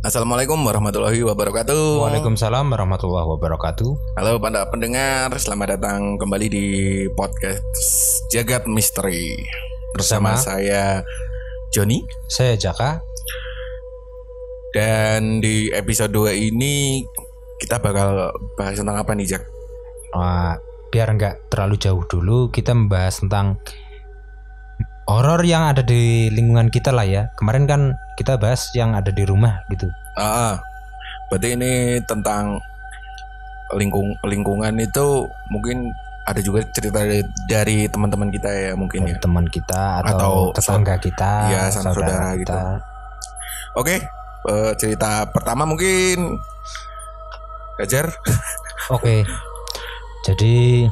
Assalamualaikum warahmatullahi wabarakatuh. Waalaikumsalam warahmatullahi wabarakatuh. Halo para pendengar, selamat datang kembali di podcast Jagat Misteri bersama Bersama? saya Joni Saya Jaka. dan di episode 2 ini kita bakal bahas tentang apa nih Jak? Wah, biar nggak terlalu jauh dulu, kita membahas tentang horor yang ada di lingkungan kita lah ya. Kemarin kan kita bahas yang ada di rumah gitu. Ah, ah. berarti ini tentang lingkung lingkungan itu mungkin ada juga cerita dari, dari teman-teman kita ya mungkin ya. Teman kita atau, Atau tetangga kita, Iya, sanak saudara gitu. Oke, eh, cerita pertama mungkin Gajar. Oke. Jadi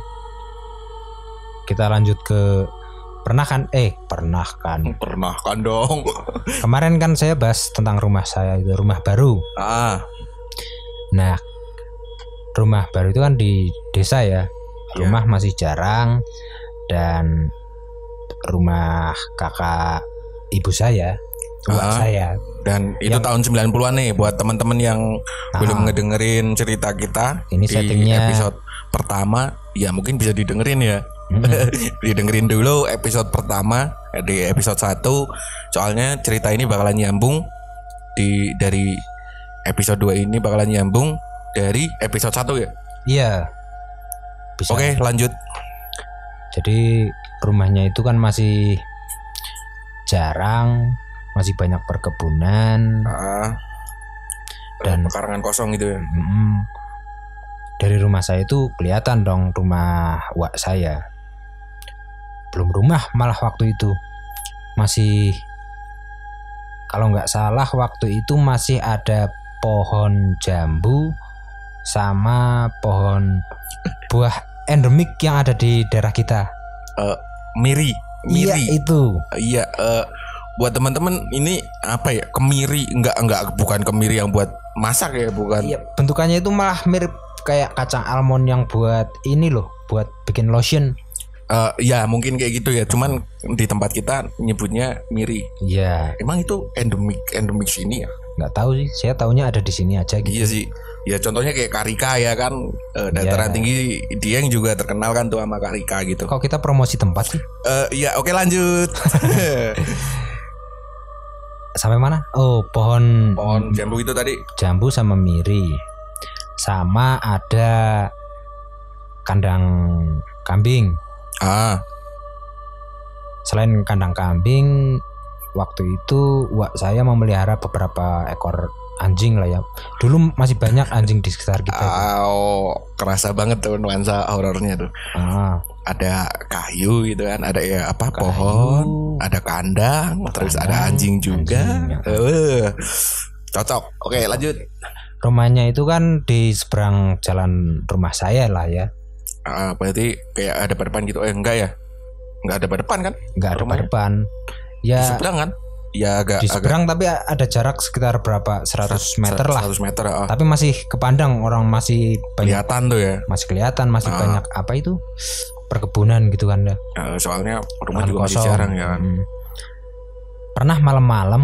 kita lanjut ke pernah kan eh pernah kan Pernah kan dong. kemarin kan saya bahas tentang rumah saya itu rumah baru ah, Nah, rumah baru itu kan di desa ya. Iya. Rumah masih jarang dan rumah kakak ibu saya, tua Ah. saya. dan itu Yang- tahun 90-an nih buat teman-teman yang Ah. belum ngedengerin cerita kita Ini di settingnya- episode pertama, ya mungkin bisa didengerin ya. Didengerin dulu episode pertama eh, di episode 1 soalnya cerita ini bakalan nyambung di dari episode 2 ini bakalan nyambung dari episode 1 ya. Iya. Bisa. Oke, lanjut. Jadi rumahnya itu kan masih jarang, masih banyak perkebunan Ah, Dan- pekarangan kosong gitu ya. Mm, dari rumah saya itu kelihatan dong rumah wak saya. Belum rumah malah waktu itu. Masih kalau nggak salah waktu itu masih ada pohon jambu sama pohon buah endemik yang ada di daerah kita. Miri, Iya miri. itu. Iya, eh, buat teman-teman ini apa ya? Kemiri enggak enggak bukan kemiri yang buat masak ya, bukan. Iya, bentukannya itu malah mirip kayak kacang almond yang buat ini loh, buat bikin lotion. Eh, ya mungkin kayak gitu ya. Cuman di tempat kita nyebutnya miri. Iya, Emang itu endemik endemik sini ya? nggak tahu sih. Saya taunya ada di sini aja gitu. Iya sih. Ya contohnya kayak Karika ya kan eh, dataran Iya. tinggi dia yang juga terkenal kan tuh sama Karika gitu. Kok kita promosi tempat sih? Eh iya oke lanjut. Sampai mana? Oh, pohon Pohon jambu itu tadi. jambu sama miri. Sama ada kandang kambing. Ah, Selain kandang kambing, waktu itu wak saya memelihara beberapa ekor anjing lah ya. Dulu masih banyak anjing di sekitar kita. ah, oh, kerasa banget tuh nuansa horornya tuh. Ah, Ada kayu gitu kan, ada ya apa Kayu, pohon, ada kandang, terus ada kandang, anjing juga. anjing, ya. Eh, cocok. Oke, lanjut. rumahnya itu kan di seberang jalan rumah saya lah ya. Ah, berarti kayak ada depan gitu. Eh enggak ya? Enggak ada depan kan? Nggak ada depan. Di Ya seberang kan? Ya agak di agak seberang tapi ada jarak sekitar berapa 100 meter lah 100 meter. ah. tapi masih kepandang orang masih banyak Kelihatan tuh ya. masih kelihatan masih Ah. banyak apa itu perkebunan gitu kan ya Eh, soalnya rumah Lahan juga masih kosong. jarang ya kan. Mm. pernah malam-malam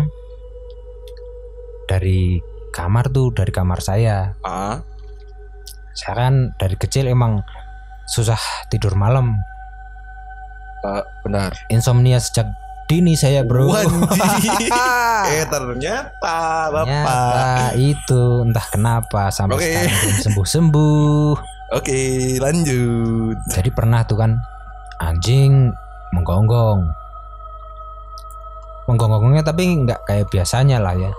dari kamar tuh dari kamar saya Ah, saya kan dari kecil emang susah tidur malam eh, benar. insomnia sejak dini saya bro eh ternyata bapak. Ternyata itu entah kenapa sampai Oke. sekarang belum sembuh-sembuh. Oke, lanjut. Jadi pernah tuh kan anjing menggonggong. Menggonggongnya tapi nggak kayak biasanya lah ya.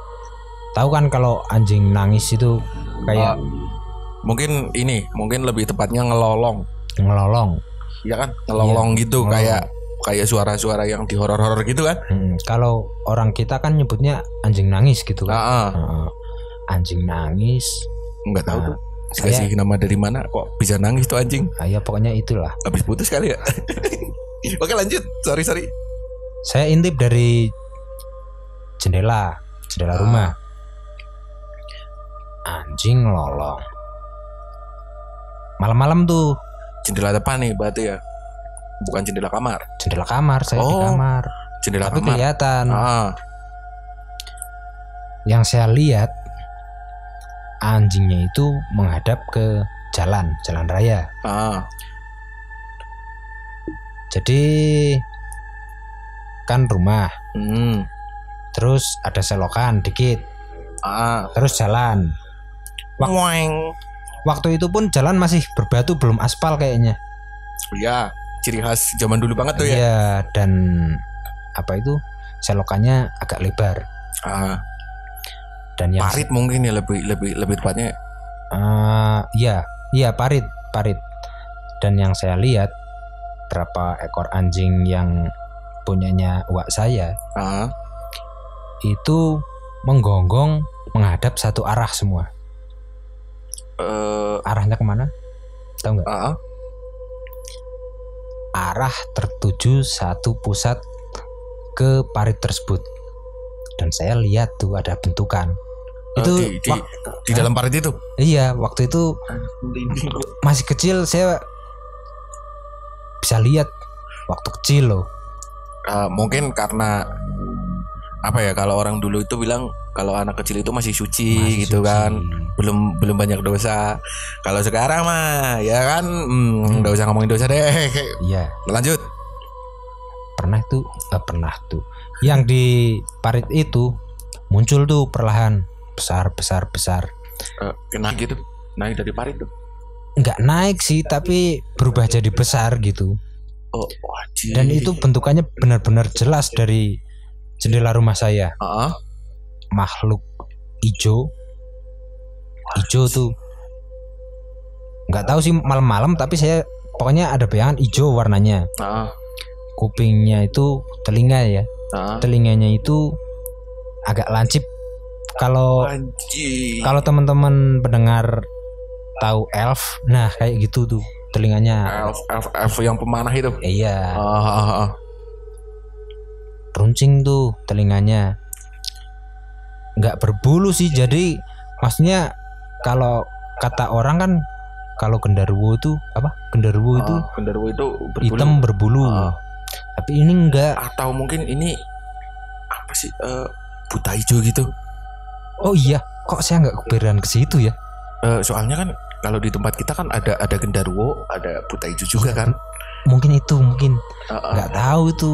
Tahu kan kalau anjing nangis itu kayak Ah, mungkin ini, mungkin lebih tepatnya ngelolong. Ngelolong. Ya kan? Ngelolong gitu ngelolong. kayak kayak suara-suara yang di horor-horor gitu kan? Mm, Kalau orang kita kan nyebutnya anjing nangis gitu kan. Ah. Heeh. Anjing nangis. nggak tahu Nah, tuh. saya- Dikasih nama dari mana kok bisa nangis tuh anjing? Ah, ya pokoknya itulah. Habis putus kali ya. Oke, lanjut. Sorry, sorry. Saya intip dari jendela, jendela Ah. rumah. Anjing lolong. Malam-malam tuh Jendela depan nih berarti ya. Bukan jendela kamar. jendela kamar, saya di Oh, kamar. Jendela Tapi kamar. kelihatan. Ah, Yang saya lihat anjingnya itu menghadap ke jalan jalan raya Ah, jadi kan rumah hmm, terus ada selokan dikit ah, terus jalan Wak- Weng. Waktu itu pun jalan masih berbatu belum aspal kayaknya. Ya, ciri khas zaman dulu banget tuh ya. Iya dan apa itu? Selokannya agak lebar. Ah, dan yang parit mungkin ya lebih lebih lebih tepatnya. Eh, iya iya parit parit. Dan yang saya lihat berapa ekor anjing yang punyanya uak saya Ah, itu menggonggong menghadap satu arah semua eh, arahnya ke mana? Tahu nggak? Ah, arah tertuju satu pusat ke parit tersebut. Dan saya lihat tuh ada bentukan. Eh, itu di, di, di dalam parit itu. iya waktu itu masih kecil saya bisa lihat waktu kecil loh. Ah, mungkin karena apa ya kalau orang dulu itu bilang kalau anak kecil itu masih suci Masih gitu suci. kan. Belum belum banyak dosa. Kalau sekarang mah ya kan hmm, nggak usah ngomongin dosa deh. Iya. Lanjut. Pernah tuh eh, pernah tuh. Yang di parit itu muncul tuh perlahan besar besar besar. Eh, kena gitu naik dari parit tuh. Nggak naik sih tapi berubah jadi besar gitu. Oh wajib. Dan itu bentukannya benar-benar jelas dari jendela rumah saya. Ah makhluk hijau hijau tuh nggak tahu sih malam-malam tapi saya pokoknya ada bayangan hijau warnanya. Ah kupingnya itu telinga ya. Ah telinganya itu agak lancip. Kalau kalau teman-teman pendengar tahu elf nah kayak gitu tuh telinganya. Elf, elf, elf yang pemanah itu? Iya. Ah, ah. Runcing tuh telinganya. Nggak berbulu sih jadi maksudnya kalau kata orang kan kalau genderuwo itu apa? Genderuwo itu Ah, genderuwo itu berbulu. hitam berbulu. Ah. tapi ini enggak atau mungkin ini apa sih eh, buta hijau gitu? Oh iya kok saya nggak kepikiran ke situ ya? Eh, soalnya kan kalau di tempat kita kan ada ada gendaruwo ada buta hijau juga kan? Mungkin itu mungkin. Ah, nggak tahu itu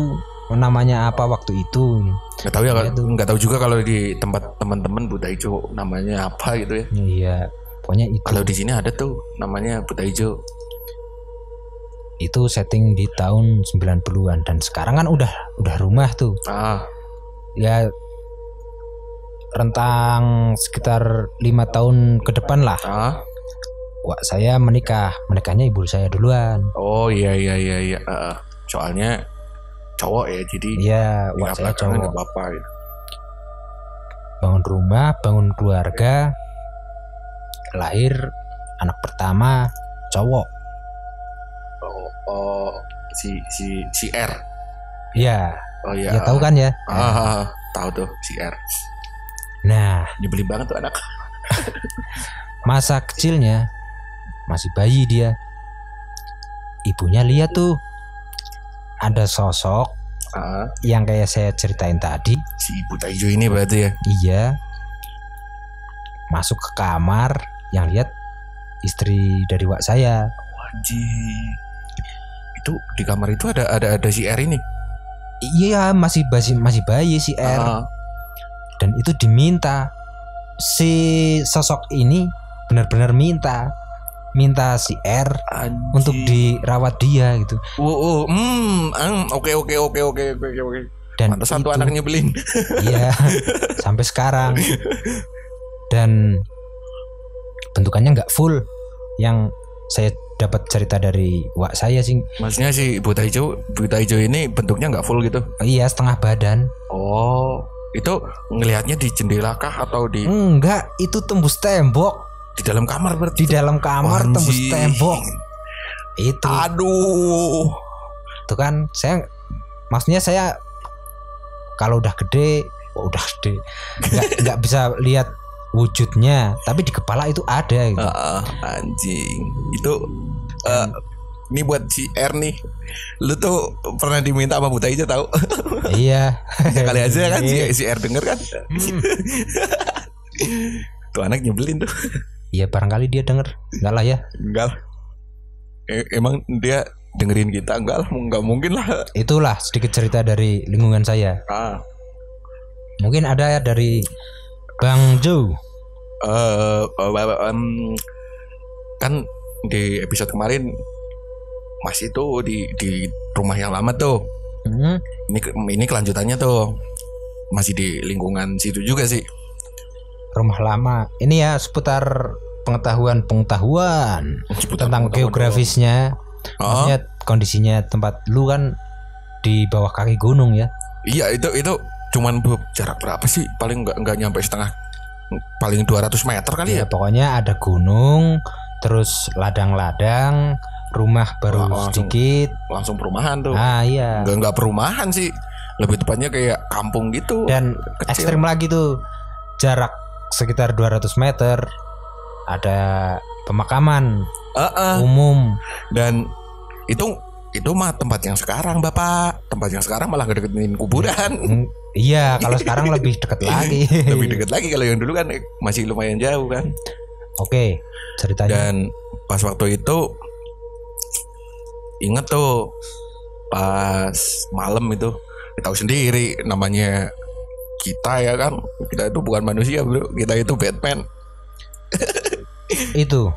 namanya apa waktu itu? Nggak tahu ya Itu. nggak tahu juga kalau di tempat teman-teman buta hijau namanya apa gitu ya. Iya pokoknya itu. Kalau di sini ada tuh namanya buta hijau itu setting di tahun 90-an dan sekarang kan udah udah rumah tuh. Ah. Ya rentang sekitar lima tahun ke depan lah. Ah. Wah, saya menikah. Menikahnya ibu saya duluan. Oh iya iya iya iya. Ah. soalnya cowok ya jadi belakangan nggak cowok. apa-apa gitu. bangun rumah bangun keluarga lahir anak pertama cowok. Oh, oh si si si R. Ya oh iya. Ya tahu kan ya? Ah, ah, ah. tahu tuh si R. Nah. Nyebelin banget tuh anak. Masa kecilnya masih bayi dia. Ibunya lihat tuh ada sosok ah. yang kayak saya ceritain tadi. Si buta hijau ini berarti ya? Iya. Masuk ke kamar yang lihat istri dari wak saya. Wajib. Itu di kamar itu ada ada ada si R ini. iya masih masih masih bayi si R. Ah, dan itu diminta. Si sosok ini benar-benar minta minta si R anjing. untuk dirawat dia gitu. Oh, oh, hmm, ang, oke oke oke oke oke oke dan Pantesan tuh itu- anak nyebelin. iya sampai sekarang. Dan bentukannya nggak full. Yang saya dapat cerita dari wak saya sih. Maksudnya si buta hijau, buta hijau ini bentuknya nggak full gitu. iya setengah badan. Oh, itu ngelihatnya di jendela kah atau di enggak itu tembus tembok di dalam kamar berarti? di dalam kamar tembus tembok itu Aduh. itu kan saya maksudnya saya kalau udah gede oh, udah gede nggak nggak bisa lihat wujudnya tapi di kepala itu ada gitu. Ah, anjing. Itu eh, ini buat si R nih. Lu tuh pernah diminta sama buta hijau tahu? iya Kali aja kan si, si R denger kan. Hmm. tuh anak nyebelin tuh Ya barangkali dia denger. Enggak lah ya. enggak E- emang dia dengerin kita enggak lah enggak mungkin lah Itulah sedikit cerita dari lingkungan saya. ah Mungkin ada ya dari Bang Jo. eh eh, em, kan di episode kemarin masih tuh di di rumah yang lama tuh Hmm, ini ini kelanjutannya tuh masih di lingkungan situ juga sih rumah lama. Ini ya seputar pengetahuan-pengetahuan tentang geografisnya. oh, Maksudnya kondisinya tempat lu kan di bawah kaki gunung ya. iya itu itu cuman jarak berapa sih paling nggak nggak nyampe setengah paling 200 meter kali Ya ya pokoknya ada gunung, terus ladang-ladang, rumah baru langsung sedikit. langsung perumahan tuh Ah iya. nggak nggak perumahan sih lebih tepatnya kayak kampung gitu Dan kecil. ekstrim lagi tuh jarak sekitar 200 meter ada pemakaman Heeh. umum. dan itu itu mah tempat yang sekarang bapak tempat yang sekarang malah ngedeketin kuburan Hmm, iya, kalau sekarang lebih deket lagi. lebih deket lagi kalau yang dulu kan eh, masih lumayan jauh kan Oke, ceritanya. dan pas waktu itu inget tuh pas malam itu tahu sendiri namanya kita ya kan. Kita itu bukan manusia bro. Kita itu Batman. Itu.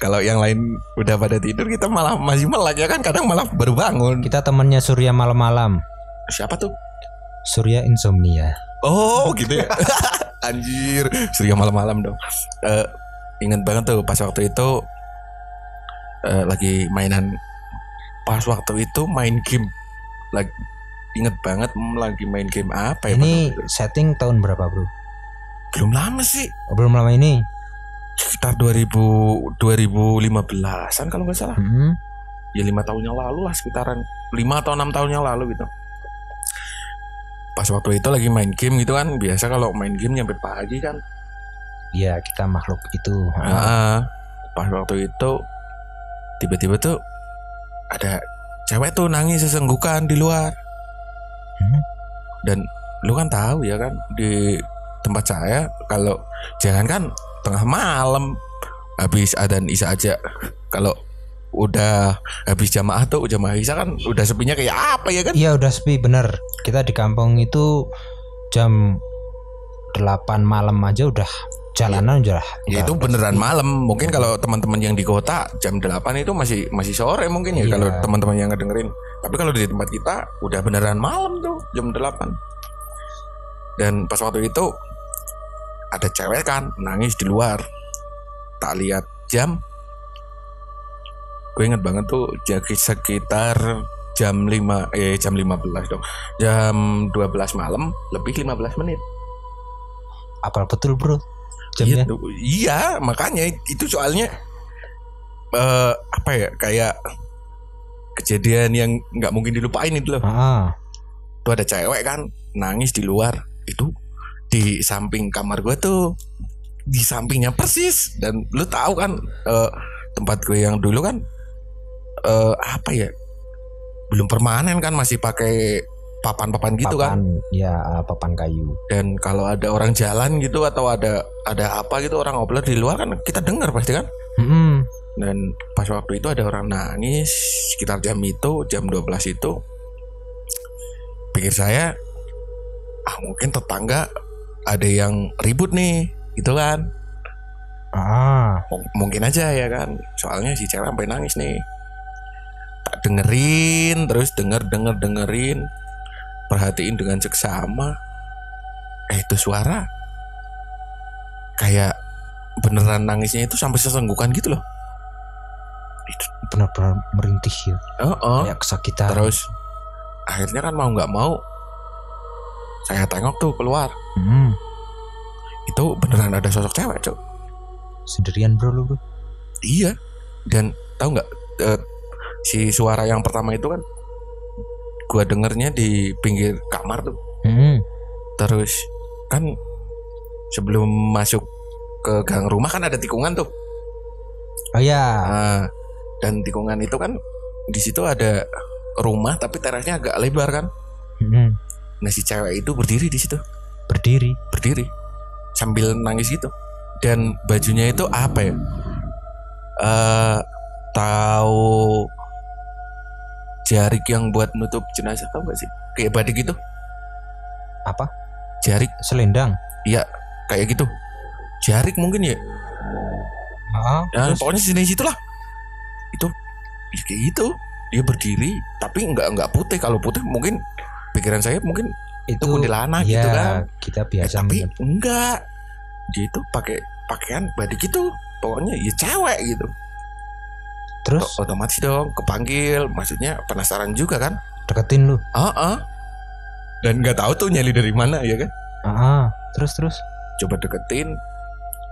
Kalau yang lain udah pada tidur kita malah masih melek ya kan. Kadang malah baru bangun. Kita temennya Surya malam-malam. siapa tuh? Surya insomnia. Oh gitu ya. Anjir. Surya malam-malam dong. Eh Ingat banget tuh Pas waktu itu eh, Lagi mainan. Pas waktu itu main game. Lagi Ingat banget Lagi main game apa ya Ini itu? setting tahun berapa, Bro? Belum lama sih Oh, belum lama ini. Sekitar 2000 2015an kalau nggak salah Hmm. Ya lima tahun yang lalu lah sekitaran lima atau enam tahun yang lalu gitu Pas waktu itu lagi main game gitu kan Biasa kalau main game nyampe pagi kan Iya, kita makhluk itu. Heeh. pas waktu itu tiba-tiba tuh ada cewek tuh nangis sesenggukan di luar. Hmm. Dan lu kan tahu ya kan di tempat saya kalau jangan kan tengah malam habis adan isya aja kalau udah habis jamaah tuh jamaah isya kan udah sepinya kayak apa ya kan Iya, udah sepi bener. Kita di kampung itu jam 8 malam aja udah jalanan udah. Ya itu beneran malam. Mungkin kalau teman-teman yang di kota jam 8 itu masih masih sore mungkin ya Iya. kalau teman-teman yang ngedengerin. Tapi kalau di tempat kita udah beneran malam tuh jam 8. Dan pas waktu itu ada cewek kan nangis di luar. Tak lihat jam. Gue inget banget tuh jadi sekitar jam 5 eh jam 15 dong. Jam 12 malam lebih 15 menit. Apal betul, Bro. Iya, Jamnya. tuh. iya, makanya itu soalnya eh apa ya kayak kejadian yang nggak mungkin dilupain itu loh. Ah, Tuh ada cewek kan nangis di luar itu di samping kamar gue tuh di sampingnya persis dan lu tahu kan eh, tempat gue yang dulu kan eh apa ya belum permanen kan masih pakai papan-papan gitu kan? Papan, ya ah, papan kayu. dan kalau ada orang jalan gitu atau ada ada apa gitu orang ngobrol di luar kan kita dengar pasti kan? Hmm. dan pas waktu itu ada orang nangis sekitar jam itu jam 12 itu pikir saya ah mungkin tetangga ada yang ribut nih gitu kan? Ah, M- mungkin aja ya kan? Soalnya si cewek sampai nangis nih. Tak dengerin terus denger denger dengerin perhatiin dengan seksama eh itu suara kayak beneran nangisnya itu sampai sesenggukan gitu loh benar-benar merintih ya. oh, oh. Kayak kesakitan. terus akhirnya kan mau nggak mau saya tengok tuh keluar Hmm. itu beneran ada sosok cewek cok Sendirian, Bro, lu, Bro. iya dan tahu nggak eh, si suara yang pertama itu kan gua dengernya di pinggir kamar tuh. Hmm. terus kan sebelum masuk ke gang rumah kan ada tikungan tuh. Oh ya, Nah, dan tikungan itu kan di situ ada rumah tapi terasnya agak lebar kan. Hmm. nah si cewek itu berdiri di situ. Berdiri. berdiri. Sambil nangis gitu. Dan bajunya itu apa ya? Eh tahu jarik yang buat nutup jenazah tau gak sih kayak badik gitu Apa? jarik Selendang. iya kayak gitu jarik mungkin ya Ah, Ya, terus? pokoknya sini situ lah. Itu ya kayak gitu. Dia berdiri tapi nggak nggak putih. Kalau putih mungkin pikiran saya mungkin itu kuntilanak ya, gitu kan. Kita Eh, biasa tapi menyebut- enggak. Dia itu pakai pakaian badik gitu. Pokoknya ya cewek gitu. Terus O- Otomatis dong kepanggil. Maksudnya penasaran juga kan? deketin lu. Ah, ah. Dan nggak tahu tuh nyali dari mana ya kan? Ah, ah. terus terus Coba deketin.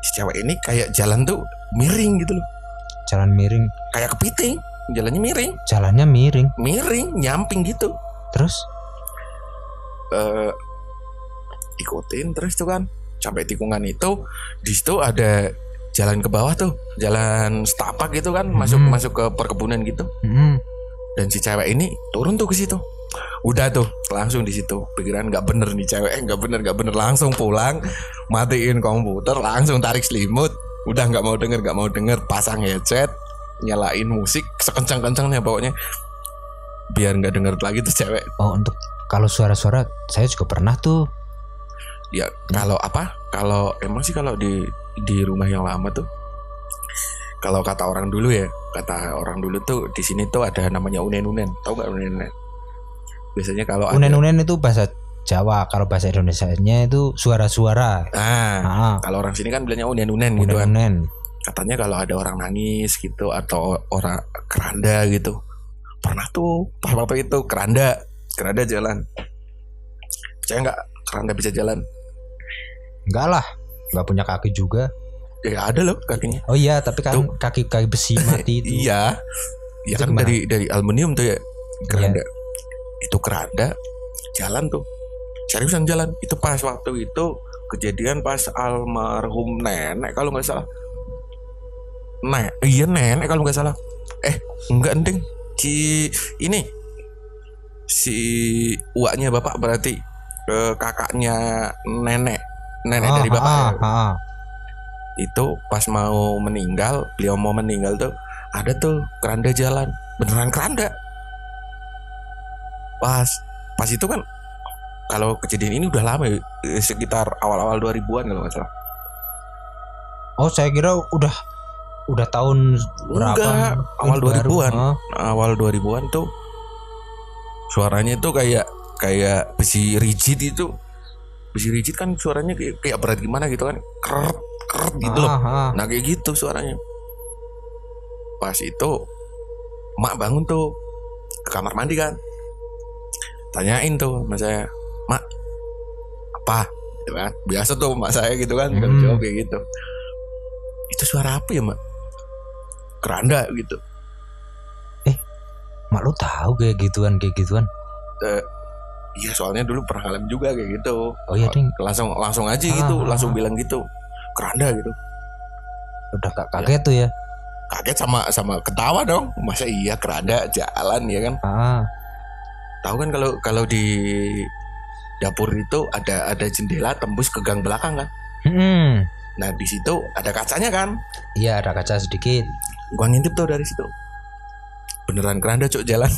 Si cewek ini kayak jalan tuh miring gitu loh. jalan miring, Kayak kepiting. Jalannya miring. jalannya miring. Miring, nyamping gitu. Terus eh ikutin terus tuh kan sampai tikungan itu di situ ada jalan ke bawah tuh jalan setapak gitu kan masuk Hmm. masuk ke perkebunan gitu. Mm, dan si cewek ini turun tuh ke situ. Udah tuh langsung di situ. Pikiran nggak bener nih cewek eh, nggak bener nggak bener. Langsung pulang matiin komputer langsung tarik selimut. Udah nggak mau denger nggak mau denger pasang headset nyalain musik sekencang kencangnya pokoknya. Biar nggak denger lagi tuh cewek. Oh untuk kalau suara-suara saya juga pernah tuh. Ya kalau apa? Kalau emang sih kalau di di rumah yang lama tuh kalau kata orang dulu ya, kata orang dulu tuh di sini tuh ada namanya unen-unen. Tahu nggak unen-unen? Biasanya kalau Unen-unen itu bahasa Jawa, kalau bahasa Indonesianya itu suara-suara. Nah, Ah, kalau orang sini kan bilangnya unen-unen gitu kan. unen-unen. Katanya kalau ada orang nangis gitu atau orang keranda gitu. Pernah tuh pas waktu itu keranda, keranda jalan. Saya nggak keranda bisa jalan. Enggak lah, enggak punya kaki juga. Ya ada loh kakinya. Oh iya, tapi kan Tuh. kaki kaki besi mati itu. Iya. Ya Itu kan gimana? dari dari aluminium tuh ya keranda. Itu keranda jalan tuh. Seriusan jalan. Itu pas waktu itu kejadian pas almarhum nenek kalau nggak salah. Nek, iya nenek kalau nggak salah. Eh, enggak ending. Si ini si uaknya bapak berarti eh, kakaknya nenek. Nenek Ah, dari bapak. ah, ah. itu pas mau meninggal beliau mau meninggal tuh ada tuh keranda jalan beneran keranda pas pas itu kan kalau kejadian ini udah lama ya eh, sekitar awal-awal 2000-an kalau nggak salah Oh, saya kira udah udah tahun berapa? Enggak, awal Baru, 2000-an. ah. awal 2000-an tuh suaranya tuh kayak kayak besi rigid itu besi rigid kan suaranya kayak, kayak berat gimana gitu kan? Keret keret gitu loh. Ah, ah. Nah kayak gitu suaranya. Pas itu Mak bangun tuh Ke kamar mandi kan. Tanyain tuh sama saya Mak Apa? Gitu kan. Biasa tuh mak saya gitu kan Kalau Hmm. jawab kayak gitu. Itu suara apa ya mak? Keranda gitu. Mak lu tahu kayak gituan kayak gituan. Iya soalnya dulu pernah ngalamin juga kayak gitu Oh iya, Ding. Langsung langsung aja Ah, gitu ah, Langsung ah. bilang gitu Keranda gitu Udah gak kaget tuh ya. Kaget sama sama ketawa dong Masa iya keranda jalan ya kan Ah, tahu kan kalau kalau di dapur itu ada ada jendela tembus ke gang belakang kan hmm. nah di situ ada kacanya kan Iya ada kaca sedikit. gua ngintip tuh dari situ beneran keranda cok jalan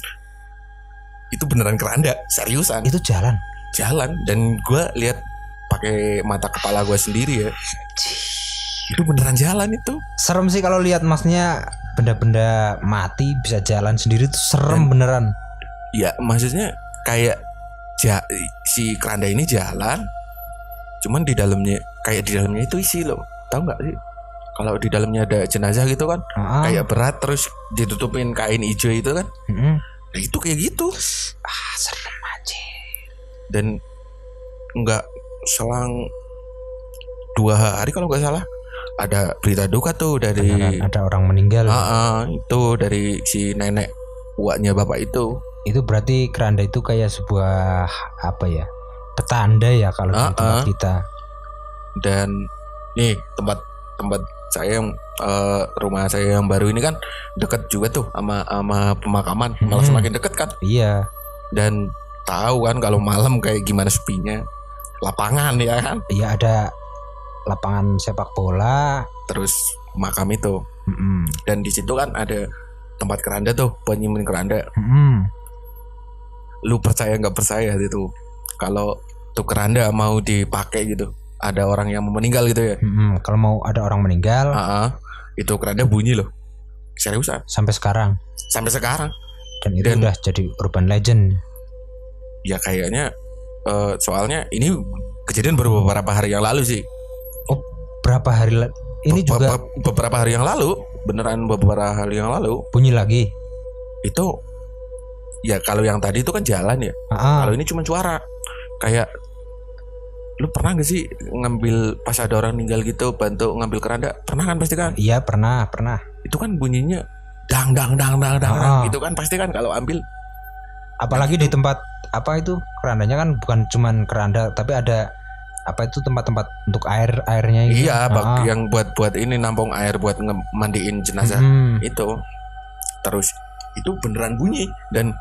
itu beneran keranda seriusan. Itu jalan. jalan dan gua lihat pakai mata kepala gua sendiri ya. Itu beneran jalan itu. Serem sih kalau lihat masnya benda-benda mati bisa jalan sendiri tuh serem beneran. ya maksudnya kayak ja, si keranda ini jalan cuman di dalamnya kayak di dalamnya itu isi loh. Tahu nggak sih? Kalau di dalamnya ada jenazah gitu kan Ah, kayak berat terus ditutupin kain hijau itu kan. Mm-mm. Nah itu kayak gitu Ah, serem aja. dan nggak selang dua hari kalau nggak salah ada berita duka tuh dari Beneran ada orang meninggal. Ah, ah, itu dari si nenek uaknya bapak itu Itu berarti keranda itu kayak sebuah apa ya? Petanda ya kalau di Ah, tempat kita. dan nih tempat tempat saya yang eh, rumah saya yang baru ini kan deket juga tuh sama sama pemakaman malah Hmm. semakin deket kan Iya. dan tahu kan kalau malam kayak gimana sepinya lapangan ya kan Iya ada lapangan sepak bola. terus makam itu Mm-mm. dan di situ kan ada tempat keranda tuh penyimpan keranda Mm-mm. lu percaya nggak percaya itu kalau tuh keranda mau dipakai gitu ada orang yang meninggal gitu ya? Mm-mm. Kalau mau ada orang meninggal Ah, ah. itu keranda bunyi loh. Seriusan sampai sekarang. Sampai sekarang. Dan itu Dan- udah jadi urban legend. ya kayaknya eh, soalnya ini kejadian baru beberapa hari yang lalu sih. Berapa hari la- ini Be- juga be- beberapa hari yang lalu beneran beberapa hari yang lalu. bunyi lagi. itu ya kalau yang tadi itu kan jalan ya. Ah, kalau ini cuma suara. Kayak lu pernah gak sih ngambil pas ada orang meninggal gitu bantu ngambil keranda? Pernah kan pasti kan? Iya pernah pernah. itu kan bunyinya dang dang dang dang dang Ah. itu kan pasti kan kalau ambil. Apalagi di tempat apa itu? Kerandanya kan bukan cuman keranda tapi ada apa itu tempat-tempat untuk air airnya itu. iya bak- yang buat buat ini nampung air buat nge- mandiin jenazah. Mm-mm. itu. Terus itu beneran bunyi. Dan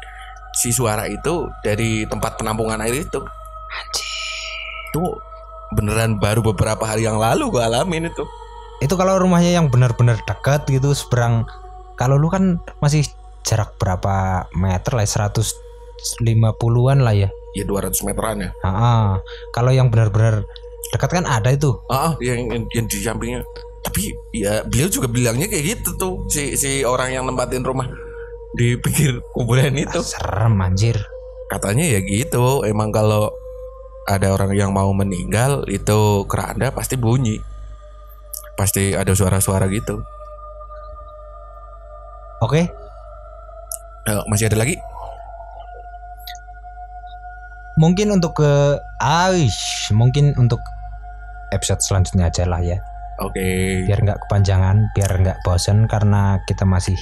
si suara itu dari tempat penampungan air itu itu beneran baru beberapa hari yang lalu gua alamin itu Itu kalau rumahnya yang benar-benar dekat gitu seberang kalau lu kan masih jarak berapa meter lah 150-an lah ya. ya 200 meteran ya Ah, ah. Kalau yang benar-benar dekat kan ada itu. ah yang, yang yang di sampingnya tapi ya beliau juga bilangnya kayak gitu tuh si si orang yang nempatin rumah di pinggir kuburan itu Serem anjir. katanya ya gitu emang kalau ada orang yang mau meninggal itu keranda pasti bunyi. Pasti ada suara-suara gitu. Oke, Eh, masih ada lagi? Mungkin untuk ke Aish, mungkin untuk episode selanjutnya aja lah ya. oke. Biar nggak kepanjangan, biar nggak bosen karena kita masih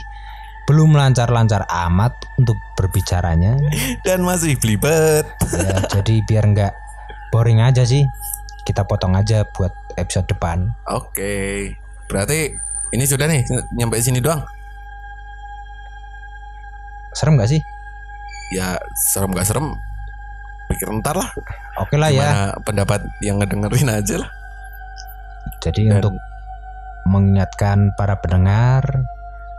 belum lancar-lancar amat untuk berbicaranya. dan masih belibet. Ya, jadi biar nggak boring aja sih. Kita potong aja buat episode depan. oke berarti ini sudah nih nyampe sini doang Serem nggak sih? ya serem gak serem pikir ntar lah Oke lah ya. gimana pendapat yang ngedengerin aja lah Jadi Dan- untuk mengingatkan para pendengar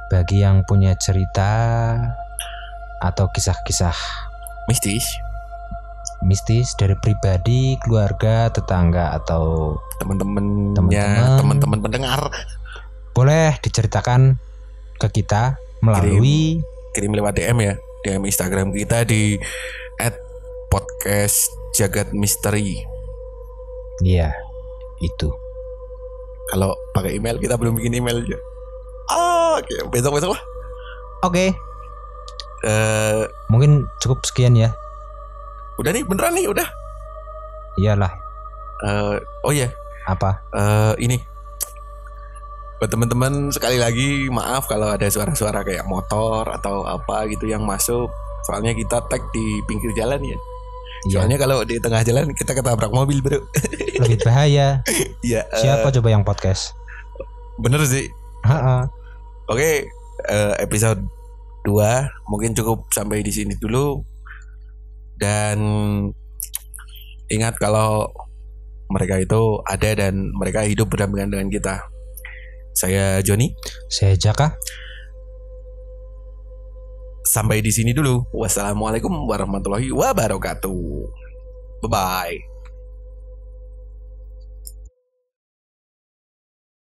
bagi yang punya cerita atau kisah-kisah mistis mistis dari pribadi, keluarga, tetangga atau Teman-teman. teman-teman pendengar boleh diceritakan ke kita melalui kirim lewat DM ya DM Instagram kita di @podcast jagat misteri ya itu. kalau pakai email kita belum bikin email aja ah oke besok besok lah Oke, Eh, mungkin cukup sekian ya. Udah nih beneran nih udah. Iyalah, Eh, oh iya. Apa? eh, ini. Buat teman-teman sekali lagi maaf kalau ada suara-suara kayak motor atau apa gitu yang masuk. Soalnya kita tag di pinggir jalan ya. Iya, soalnya kalau di tengah jalan kita ketabrak mobil bro. Lebih bahaya. Iya eh, Siapa coba yang podcast? bener sih. Ha-ha. Oke, eh, episode 2 mungkin cukup sampai di sini dulu. Dan ingat kalau mereka itu ada dan mereka hidup berdampingan dengan kita. Saya Joni, Saya Jaka. sampai di sini dulu. Wassalamualaikum warahmatullahi wabarakatuh. Bye bye.